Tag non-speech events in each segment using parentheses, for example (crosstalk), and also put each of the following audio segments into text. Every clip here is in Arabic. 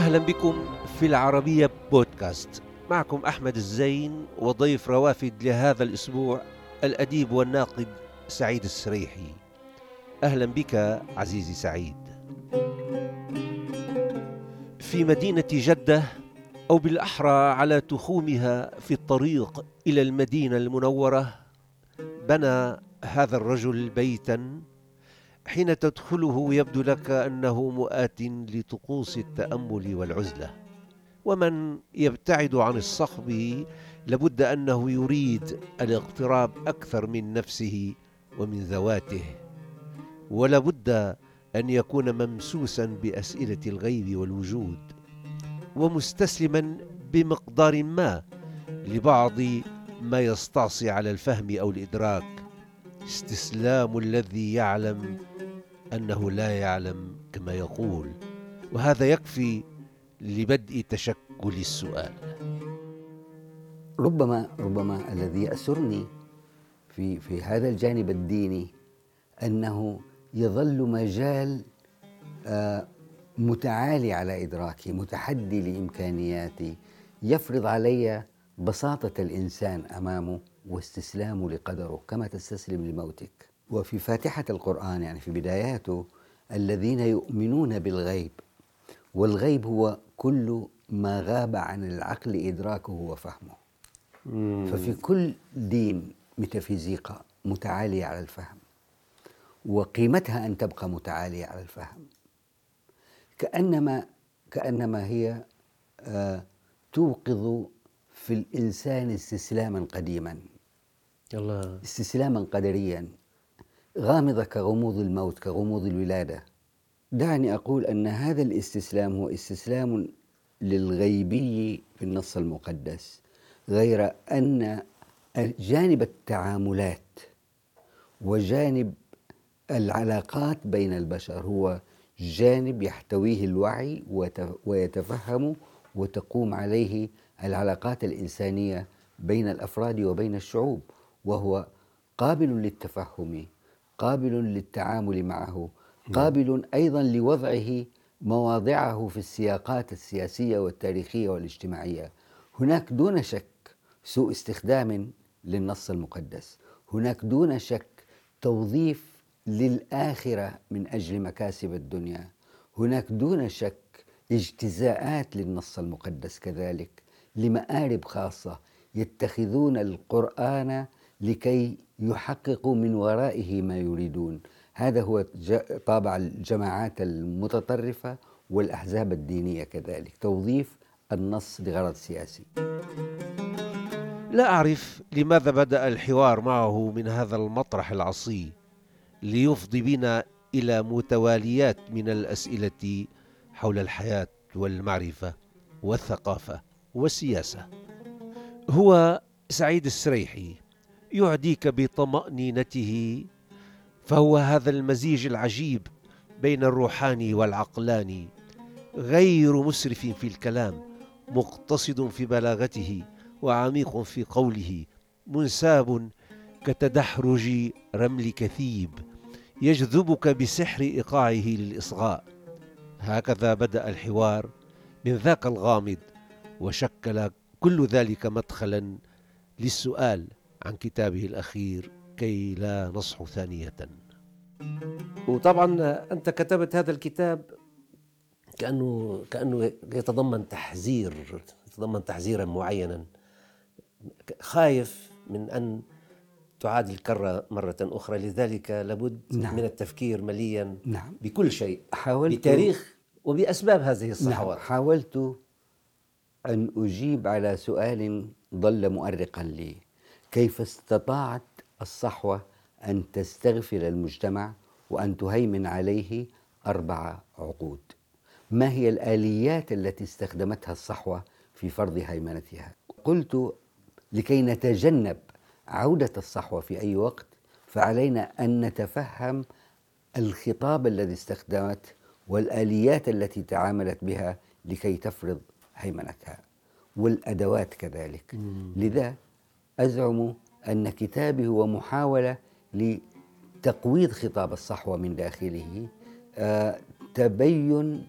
أهلا بكم في العربية بودكاست. معكم أحمد الزين وضيف روافد لهذا الأسبوع الأديب والناقد سعيد السريحي. أهلا بك عزيزي سعيد. في مدينة جدة أو بالأحرى على تخومها في الطريق إلى المدينة المنورة بنى هذا الرجل بيتا حين تدخله يبدو لك أنه مؤات لطقوس التأمل والعزلة. ومن يبتعد عن الصخب لابد أنه يريد الاقتراب أكثر من نفسه ومن ذواته. ولابد أن يكون ممسوسا بأسئلة الغيب والوجود ومستسلما بمقدار ما لبعض ما يستعصي على الفهم أو الإدراك. استسلام الذي يعلم أنه لا يعلم كما يقول. وهذا يكفي لبدء تشكل السؤال. ربما ربما الذي يأسرني في في هذا الجانب الديني أنه يظل مجال آه، متعالي على إدراكي متحدي لإمكانياتي. يفرض علي بساطة الإنسان أمامه. واستسلامه لقدره كما تستسلم لموتك. وفي فاتحة القرآن يعني في بداياته الذين يؤمنون بالغيب والغيب هو كل ما غاب عن العقل إدراكه وفهمه. ففي كل دين ميتافيزيقا متعالية على الفهم وقيمتها أن تبقى متعالية على الفهم. كأنما كأنما هي آه توقظ في الإنسان استسلاما قديما. الله استسلاما قدريا. غامضة كغموض الموت كغموض الولادة. دعني أقول أن هذا الاستسلام هو استسلام للغيبي في النص المقدس غير أن جانب التعاملات وجانب العلاقات بين البشر هو جانب يحتويه الوعي ويتفهم وتقوم عليه العلاقات الإنسانية بين الأفراد وبين الشعوب وهو قابل للتفهم قابل للتعامل معه نعم. قابل أيضا لوضعه مواضعه في السياقات السياسية والتاريخية والاجتماعية. هناك دون شك سوء استخدام للنص المقدس. هناك دون شك توظيف للآخرة من أجل مكاسب الدنيا. هناك دون شك اجتزاءات للنص المقدس كذلك. لمآرب خاصة يتخذون القرآن لكي يحققوا من ورائه ما يريدون. هذا هو طابع الجماعات المتطرفة والأحزاب الدينية كذلك. توظيف النص لغرض سياسي. لا أعرف لماذا بدأ الحوار معه من هذا المطرح العصي ليفضي بنا إلى متواليات من الأسئلة حول الحياة والمعرفة والثقافة. والسياسة. هو سعيد السريحي يعديك بطمأنينته فهو هذا المزيج العجيب بين الروحاني والعقلاني غير مسرف في الكلام مقتصد في بلاغته وعميق في قوله منساب كتدحرج رمل كثيب يجذبك بسحر إيقاعه للإصغاء. هكذا بدأ الحوار من ذاك الغامض وشكل كل ذلك مدخلا للسؤال عن كتابه الأخير كي لا نصح ثانية وطبعا أنت كتبت هذا الكتاب كأنه كأنه يتضمن تحذير يتضمن تحذيرا معينا خايف من أن تعاد الكرة مرة أخرى لذلك لابد نعم. من التفكير مليا نعم. بكل شيء حاولت بتاريخ وبأسباب هذه الصحوات نعم. حاولت أن أجيب على سؤال ظل مؤرقا لي. كيف استطاعت الصحوة أن تستغفر المجتمع وأن تهيمن عليه أربع عقود؟ ما هي الآليات التي استخدمتها الصحوة في فرض هيمنتها؟ قلت لكي نتجنب عودة الصحوة في أي وقت فعلينا أن نتفهم الخطاب الذي استخدمته والآليات التي تعاملت بها لكي تفرض هيمنتها والأدوات كذلك. لذا أزعم أن كتابي هو محاولة لتقويض خطاب الصحوة من داخله آه، تبين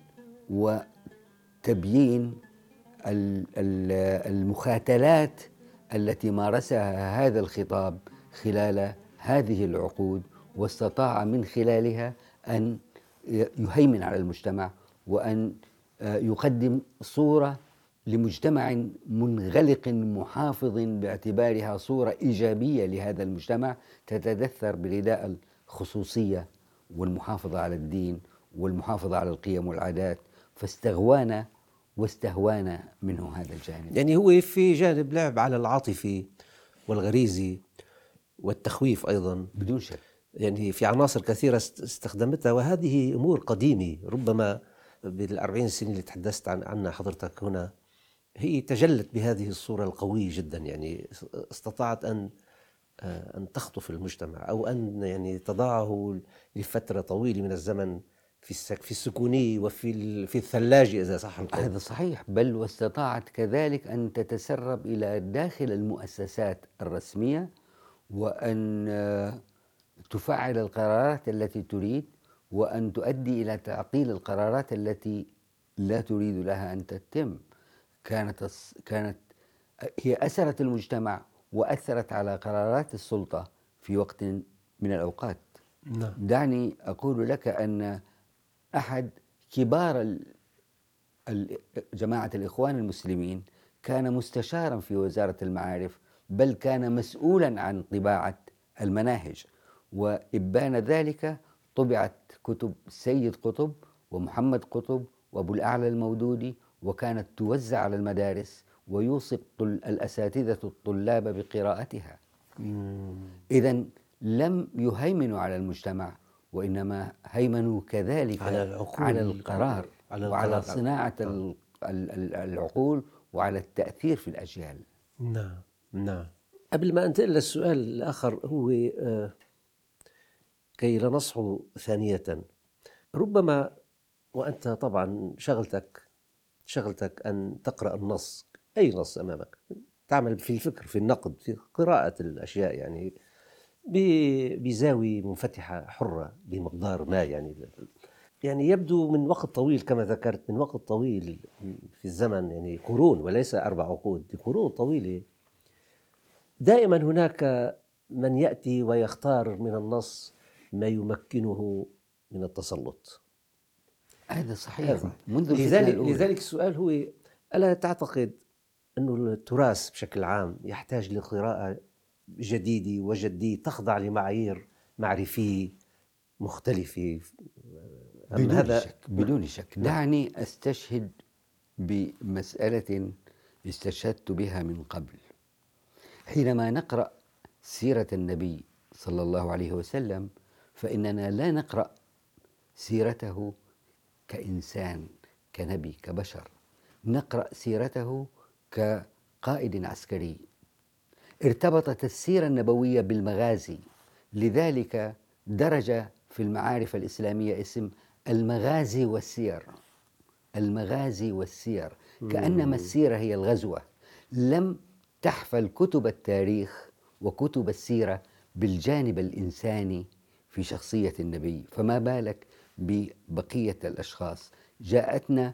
تبيين المخاتلات التي مارسها هذا الخطاب خلال هذه العقود واستطاع من خلالها أن يهيمن على المجتمع وأن يقدم صورة لمجتمع منغلق محافظ باعتبارها صورة إيجابية لهذا المجتمع تتدثر برداء الخصوصية والمحافظة على الدين والمحافظة على القيم والعادات فاستغوانا واستهوانا منه هذا الجانب. يعني هو في جانب لعب على العاطفي والغريزي والتخويف أيضا. بدون شك. يعني في عناصر كثيرة استخدمتها وهذه أمور قديمة ربما بالأربعين سنة اللي تحدثت عن عنها حضرتك هنا هي تجلت بهذه الصورة القوية جدا. يعني استطاعت أن آه، أن تخطف المجتمع أو أن يعني تضعه لفترة طويلة من الزمن في في السكونية وفي في الثلاجة إذا صح القول. هذا صحيح بل واستطاعت كذلك أن تتسرب إلى داخل المؤسسات الرسمية وأن آه، تفعل القرارات التي تريد وأن تؤدي إلى تعطيل القرارات التي لا تريد لها أن تتم. كانت كانت هي أسرت المجتمع وأثرت على قرارات السلطة في وقت من الأوقات. نعم. دعني أقول لك أن أحد كبار جماعة الإخوان المسلمين كان مستشارا في وزارة المعارف بل كان مسؤولا عن طباعة المناهج. وإبان ذلك طبعت كتب سيد قطب ومحمد قطب وأبو الأعلى المودودي وكانت توزع على المدارس ويوصي الأساتذة الطلاب بقراءتها. إذا لم يهيمنوا على المجتمع وإنما هيمنوا كذلك على, العقول. على القرار على وعلى صناعة آه. العقول وعلى التأثير في الأجيال. نعم نعم. قبل ما أنتقل للسؤال الآخر هو آه، كي لا نصحو ثانية. ربما وأنت طبعا شغلتك شغلتك أن تقرأ النص. أي نص أمامك؟ تعمل في الفكر في النقد في قراءة الأشياء يعني بزاوية منفتحة حرة بمقدار ما يعني. يعني يبدو من وقت طويل كما ذكرت من وقت طويل في الزمن يعني قرون وليس أربع عقود قرون طويلة. دائما هناك من يأتي ويختار من النص ما يمكنه من التسلط. هذا صحيح. منذ لذلك لذلك السؤال هو ألا تعتقد انه التراث بشكل عام يحتاج لقراءة جديدة وجدية تخضع لمعايير معرفية مختلفة؟ بدون هذا شك بدون شك. نعم. دعني أستشهد بمسألة استشهدت بها من قبل. حينما نقرأ سيرة النبي صلى الله عليه وسلم فإننا لا نقرأ سيرته كإنسان كنبي كبشر. نقرأ سيرته كقائد عسكري. ارتبطت السيرة النبوية بالمغازي. لذلك درج في المعارف الإسلامية اسم المغازي والسير. المغازي والسير. كأنما السيرة هي الغزوة. لم تحفل كتب التاريخ وكتب السيرة بالجانب الإنساني في شخصية النبي. فما بالك ببقية الأشخاص؟ جاءتنا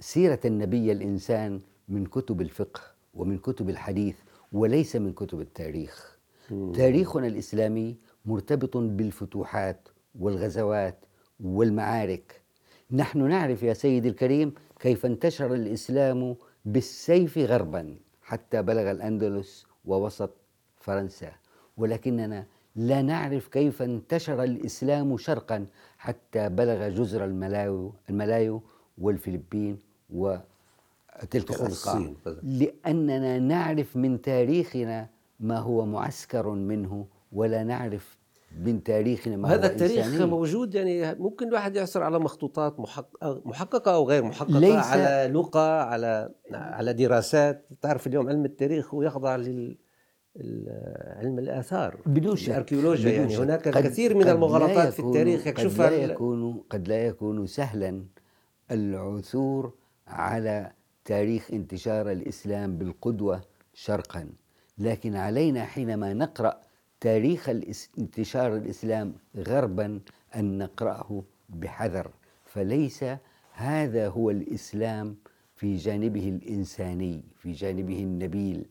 سيرة النبي الإنسان من كتب الفقه ومن كتب الحديث وليس من كتب التاريخ. مم. تاريخنا الإسلامي مرتبط بالفتوحات والغزوات والمعارك. نحن نعرف يا سيدي الكريم كيف انتشر الإسلام بالسيف غربا حتى بلغ الأندلس ووسط فرنسا. ولكننا لا نعرف كيف انتشر الإسلام شرقا حتى بلغ جزر الملايو, الملايو والفلبين وتلك الأرقام لأننا نعرف من تاريخنا ما هو معسكر منه ولا نعرف من تاريخنا ما هذا التاريخ إنساني. موجود يعني ممكن الواحد يعثر على مخطوطات محققة أو غير محققة ليس على لغة على على دراسات. تعرف اليوم علم التاريخ هو يخضع لل علم الآثار بدون شك الأركيولوجيا يعني شك. هناك الكثير من المغالطات في التاريخ يكشفها قد لا يكون قد لا يكون سهلا العثور على تاريخ انتشار الإسلام بالقدوة شرقا. لكن علينا حينما نقرأ تاريخ انتشار الإسلام غربا أن نقرأه بحذر. فليس هذا هو الإسلام في جانبه الإنساني في جانبه النبيل.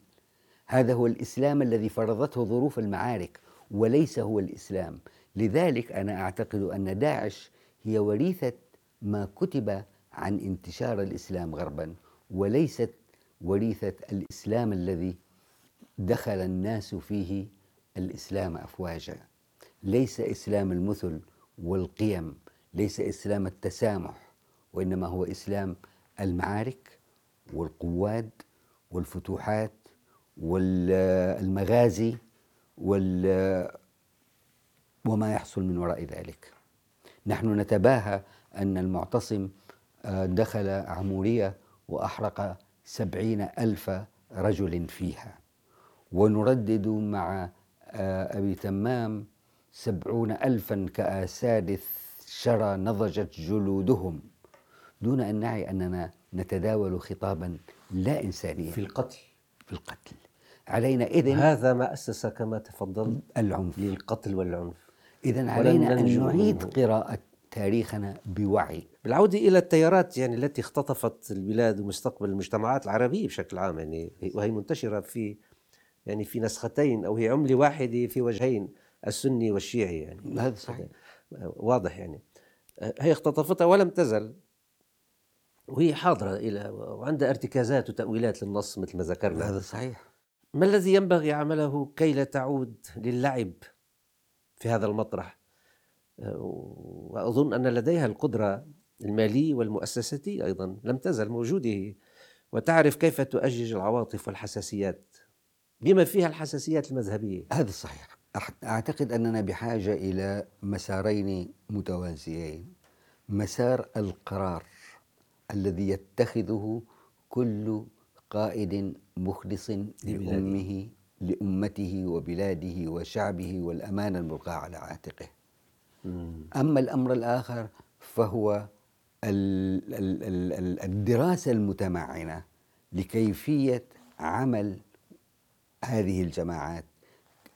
هذا هو الإسلام الذي فرضته ظروف المعارك وليس هو الإسلام. لذلك أنا أعتقد أن داعش هي وريثة ما كتب عن انتشار الإسلام غربا وليست وريثة الإسلام الذي دخل الناس فيه الإسلام أفواجا. ليس إسلام المثل والقيم ليس إسلام التسامح وإنما هو إسلام المعارك والقواد والفتوحات والمغازي وما يحصل من وراء ذلك. نحن نتباهى أن المعتصم آه، دخل عمورية وأحرق سبعين ألف رجل فيها. ونردد مع آه، أبي تمام سبعون ألفا كآساد شرى نضجت جلودهم دون أن نعي أننا نتداول خطابا لا إنسانيا. في القتل. في القتل علينا إذن هذا ما أسس كما تفضلت العنف. للقتل والعنف. إذا علينا أن نعيد قراءة تاريخنا بوعي. بالعودة إلى التيارات يعني التي اختطفت البلاد ومستقبل المجتمعات العربية بشكل عام يعني وهي منتشرة في يعني في نسختين أو هي عملة واحدة في وجهين السني والشيعي يعني. هذا صحيح. واضح يعني. هي اختطفتها ولم تزل. وهي حاضرة إلى وعندها ارتكازات وتأويلات للنص مثل ما ذكرنا. هذا صحيح. ما الذي ينبغي عمله كي لا تعود للعب في هذا المطرح؟ وأظن أن لديها القدرة المالية والمؤسساتية أيضا. لم تزل موجودة. وتعرف كيف تؤجج العواطف والحساسيات. بما فيها الحساسيات المذهبية. هذا صحيح. أعتقد أننا بحاجة إلى مسارين متوازيين. مسار القرار. الذي يتخذه كل قائد مخلص لأمه لأمته وبلاده وشعبه والأمانة الملقاة على عاتقه. أما الأمر الآخر فهو الدراسة المتمعنة لكيفية عمل هذه الجماعات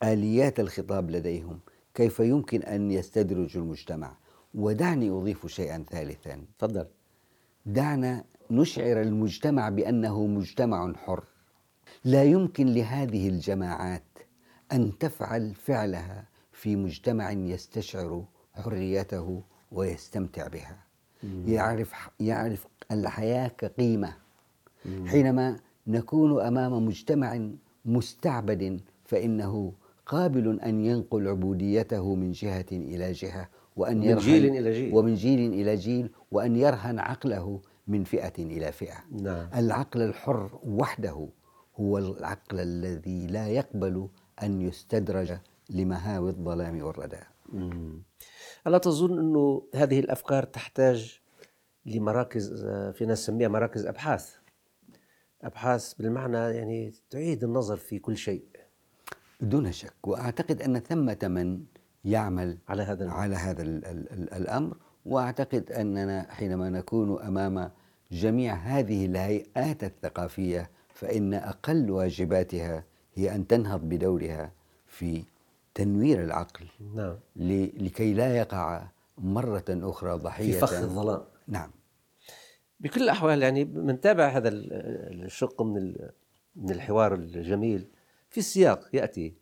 آليات الخطاب لديهم كيف يمكن أن يستدرجوا المجتمع. ودعني أضيف شيئا ثالثا. تفضل. دعنا نشعر المجتمع بأنه مجتمع حر. لا يمكن لهذه الجماعات أن تفعل فعلها في مجتمع يستشعر حريته ويستمتع بها. يعرف يعرف الحياة كقيمة. حينما نكون أمام مجتمع مستعبد فإنه قابل أن ينقل عبوديته من جهة إلى جهة. وأن من جيل إلى جيل. ومن جيل إلى جيل وأن يرهن عقله من فئة إلى فئة. نعم. العقل الحر وحده هو العقل الذي لا يقبل أن يستدرج لمهاوي الظلام والردى ألا تظن أنه هذه الأفكار تحتاج لمراكز في ناس نسميها مراكز أبحاث؟ أبحاث بالمعنى يعني تعيد النظر في كل شيء. دون شك وأعتقد أن ثمة من يعمل على هذا على هذا الأمر. وأعتقد أننا حينما نكون أمام جميع هذه الهيئات الثقافية فإن أقل واجباتها هي أن تنهض بدورها في تنوير العقل. نعم. لكي لا يقع مرة أخرى ضحية. في فخ الظلام. نعم. بكل الأحوال يعني بنتابع هذا الشق من من الحوار الجميل في السياق يأتي.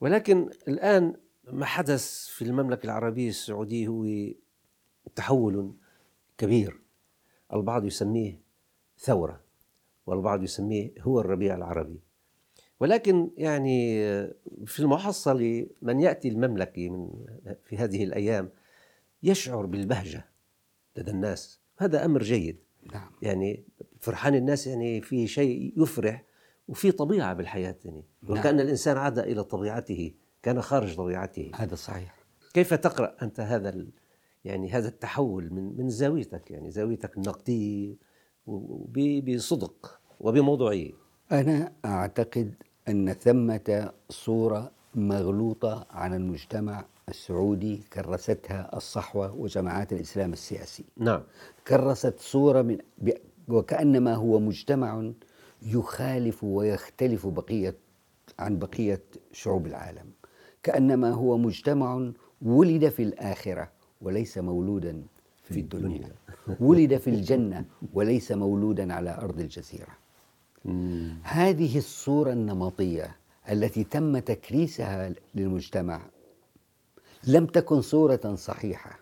ولكن الآن ما حدث في المملكة العربية السعودية هو تحول كبير. البعض يسميه ثورة والبعض يسميه هو الربيع العربي. ولكن يعني في المحصلة من يأتي المملكة من في هذه الأيام يشعر بالبهجة لدى الناس. هذا أمر جيد. نعم. يعني فرحان الناس يعني في شيء يفرح وفي طبيعة بالحياة يعني. نعم. وكأن الإنسان عاد إلى طبيعته. كان خارج طبيعته. هذا صحيح. كيف تقرأ أنت هذا يعني هذا التحول من من زاويتك؟ يعني زاويتك النقدية بصدق وبموضوعية أنا أعتقد أن ثمة صورة مغلوطة عن المجتمع السعودي كرستها الصحوة وجماعات الإسلام السياسي. نعم. كرست صورة من وكأنما هو مجتمع يخالف ويختلف بقية عن بقية شعوب العالم. كأنما هو مجتمع ولد في الآخرة وليس مولودا في الدنيا. (laughs) ولد في الجنة وليس مولودا على أرض الجزيرة. هذه الصورة النمطية التي تم تكريسها للمجتمع لم تكن صورة صحيحة.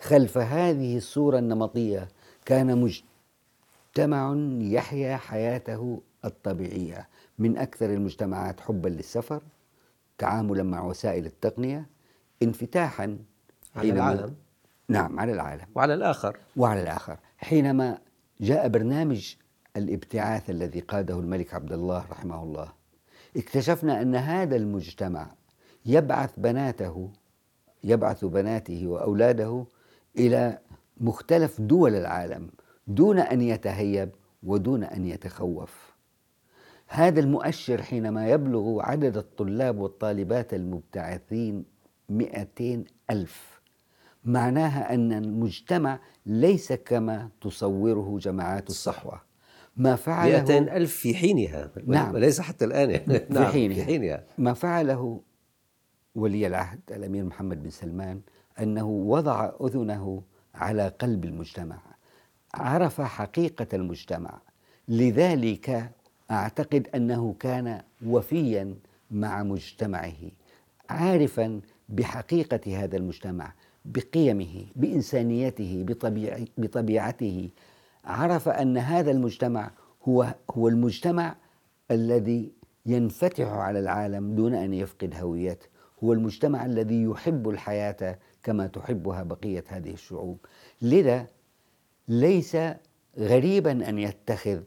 خلف هذه الصورة النمطية كان مجتمع يحيا حياته الطبيعية. من أكثر المجتمعات حبا للسفر تعاملا مع وسائل التقنية انفتاحا على العالم؟ نعم على العالم. وعلى الآخر؟ وعلى الآخر. حينما جاء برنامج الابتعاث الذي قاده الملك عبد الله رحمه الله اكتشفنا أن هذا المجتمع يبعث بناته يبعث بناته وأولاده إلى مختلف دول العالم دون أن يتهيب ودون أن يتخوف. هذا المؤشر حينما يبلغ عدد الطلاب والطالبات المبتعثين مئتين ألف معناها أن المجتمع ليس كما تصوره جماعات الصحوة. ما فعله 200 ألف في حينها. نعم. وليس حتى الآن. في, (laughs) نعم حينها. في حينها. ما فعله ولي العهد الأمير محمد بن سلمان أنه وضع أذنه على قلب المجتمع عرف حقيقة المجتمع. لذلك أعتقد أنه كان وفيا مع مجتمعه عارفا بحقيقة هذا المجتمع بقيمه بإنسانيته بطبيعته. عرف أن هذا المجتمع هو هو المجتمع الذي ينفتح على العالم دون أن يفقد هويته. هو المجتمع الذي يحب الحياة كما تحبها بقية هذه الشعوب. لذا ليس غريبا أن يتخذ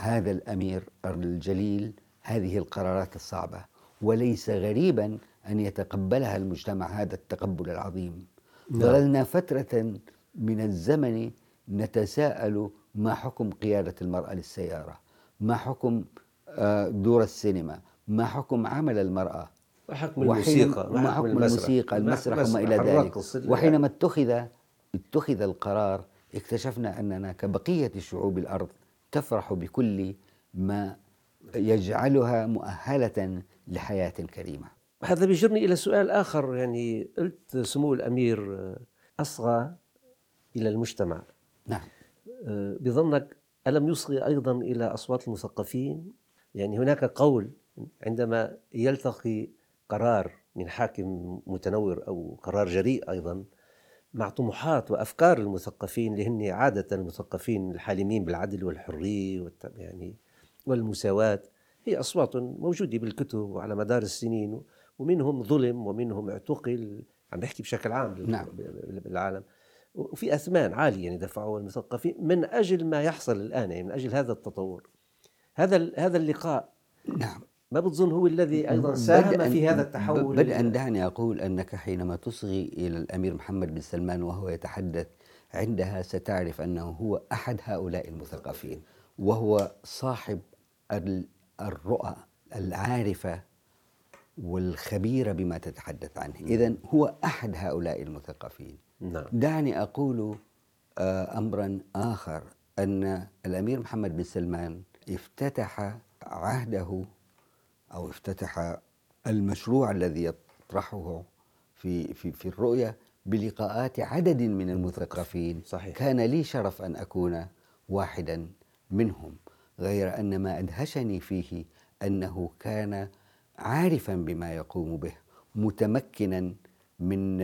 هذا الأمير الجليل هذه القرارات الصعبة وليس غريبا أن يتقبلها المجتمع هذا التقبل العظيم. نعم. ظللنا فترة من الزمن نتساءل ما حكم قيادة المرأة للسيارة؟ ما حكم آه، دور السينما؟ ما حكم عمل المرأة؟ وحكم الموسيقى ما حكم الموسيقى المسرح وما إلى ذلك. وحينما اتخذ اتخذ القرار اكتشفنا أننا كبقية شعوب الأرض تفرح بكل ما يجعلها مؤهلة لحياة كريمة. هذا بيجرني إلى سؤال آخر يعني قلت سمو الأمير أصغى إلى المجتمع. نعم. آه، بظنك ألم يصغي أيضا إلى أصوات المثقفين؟ يعني هناك قول عندما يلتقي قرار من حاكم متنور أو قرار جريء أيضا مع طموحات وأفكار المثقفين اللي هن عادة المثقفين الحالمين بالعدل والحرية يعني والمساواة. هي أصوات موجودة بالكتب وعلى مدار السنين ومنهم ظلم ومنهم اعتقل عم بحكي بشكل عام نعم. بالعالم. وفي أثمان عالية يعني دفعوها المثقفين من أجل ما يحصل الآن يعني من أجل هذا التطور. هذا هذا اللقاء نعم. ما بتظن هو الذي أيضا ساهم في هذا التحول بدءا دعني أقول أنك حينما تصغي إلى الأمير محمد بن سلمان وهو يتحدث عندها ستعرف أنه هو أحد هؤلاء المثقفين وهو صاحب الرؤى العارفة والخبيرة بما تتحدث عنه. إذا هو أحد هؤلاء المثقفين. نعم. دعني أقول آه، أمرا آخر أن الأمير محمد بن سلمان افتتح عهده أو افتتح المشروع الذي يطرحه في في في الرؤية بلقاءات عدد من المثقفين صحيح. كان لي شرف أن أكون واحدا منهم غير أن ما أدهشني فيه أنه كان عارفا بما يقوم به متمكنا من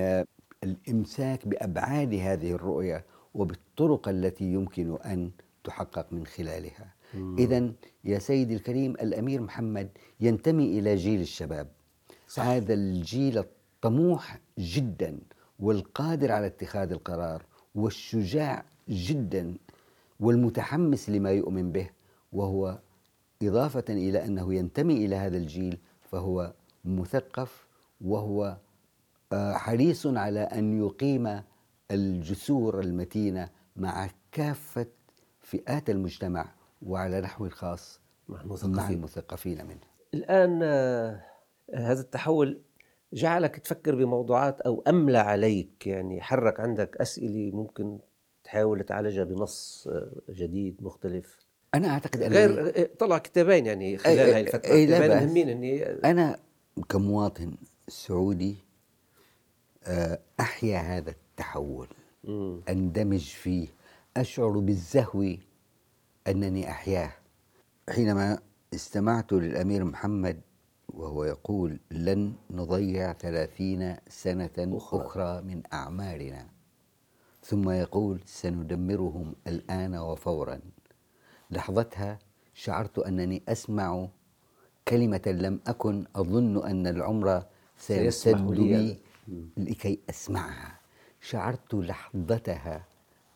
الإمساك بأبعاد هذه الرؤية وبالطرق التي يمكن أن تحقق من خلالها. اذا يا سيدي الكريم الأمير محمد ينتمي إلى جيل الشباب. صح. هذا الجيل الطموح جدا والقادر على اتخاذ القرار والشجاع جدا والمتحمس لما يؤمن به وهو إضافة إلى أنه ينتمي إلى هذا الجيل فهو مثقف وهو آه، حريص على أن يقيم الجسور المتينة مع كافة فئات المجتمع وعلى نحو خاص مع المثقفين, مع المثقفين منه. الآن آه، هذا التحول جعلك تفكر بموضوعات أو أملى عليك يعني حرك عندك أسئلة ممكن تحاول تعالجها بنص آه، جديد مختلف. أنا أعتقد أن غير طلع كتابين يعني خلال هاي الفترة. كتابين مهمين إني أنا كمواطن سعودي آه، أحيا هذا التحول. أندمج فيه أشعر بالزهو أنني أحياه. حينما استمعت للأمير محمد وهو يقول لن نضيع ثلاثين سنة أخرى, أخرى من أعمارنا. ثم يقول سندمرهم الآن وفورا. لحظتها شعرت أنني أسمع كلمة لم أكن أظن أن العمر سيسد لي لكي أسمعها. شعرت لحظتها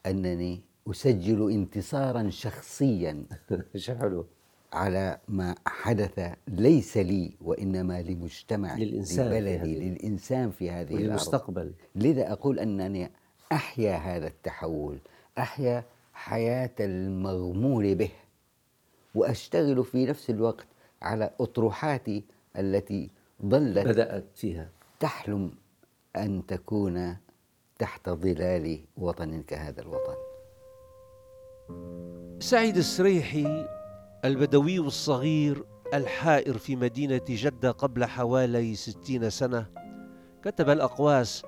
أنني أسجل انتصارا شخصيا (laughs) حلو. على ما حدث ليس لي وإنما لمجتمع للإنسان لبلدي في للإنسان في هذه المستقبل لذا أقول أنني أحيا هذا التحول أحيا حياة المغمور به وأشتغل في نفس الوقت على أطروحاتي التي ظلت بدأت فيها. تحلم أن تكون تحت ظلال وطن كهذا الوطن. سعيد السريحي البدوي الصغير الحائر في مدينة جدة قبل حوالي ستين سنة كتب الأقواس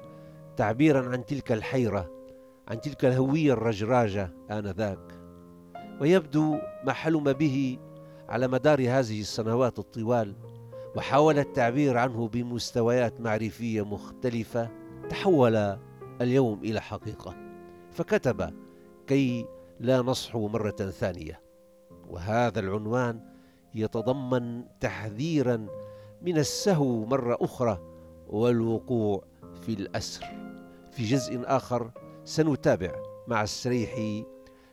تعبيرا عن تلك الحيرة عن تلك الهوية الرجراجة آنذاك. ويبدو ما حلم به على مدار هذه السنوات الطوال وحاول التعبير عنه بمستويات معرفية مختلفة تحول اليوم إلى حقيقة. فكتب كي لا نصحو مرة ثانية. وهذا العنوان يتضمن تحذيرا من السهو مرة أخرى والوقوع في الأسر. في جزء آخر سنتابع مع السريحي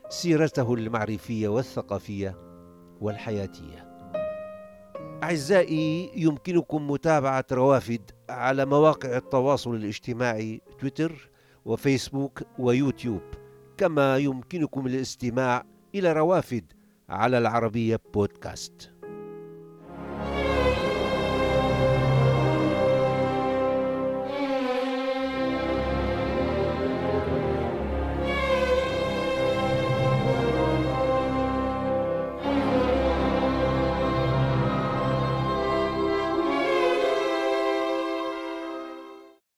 سيرته المعرفية والثقافية والحياتية. أعزائي يمكنكم متابعة روافد على مواقع التواصل الاجتماعي تويتر وفيسبوك ويوتيوب. كما يمكنكم الاستماع إلى روافد على العربية بودكاست.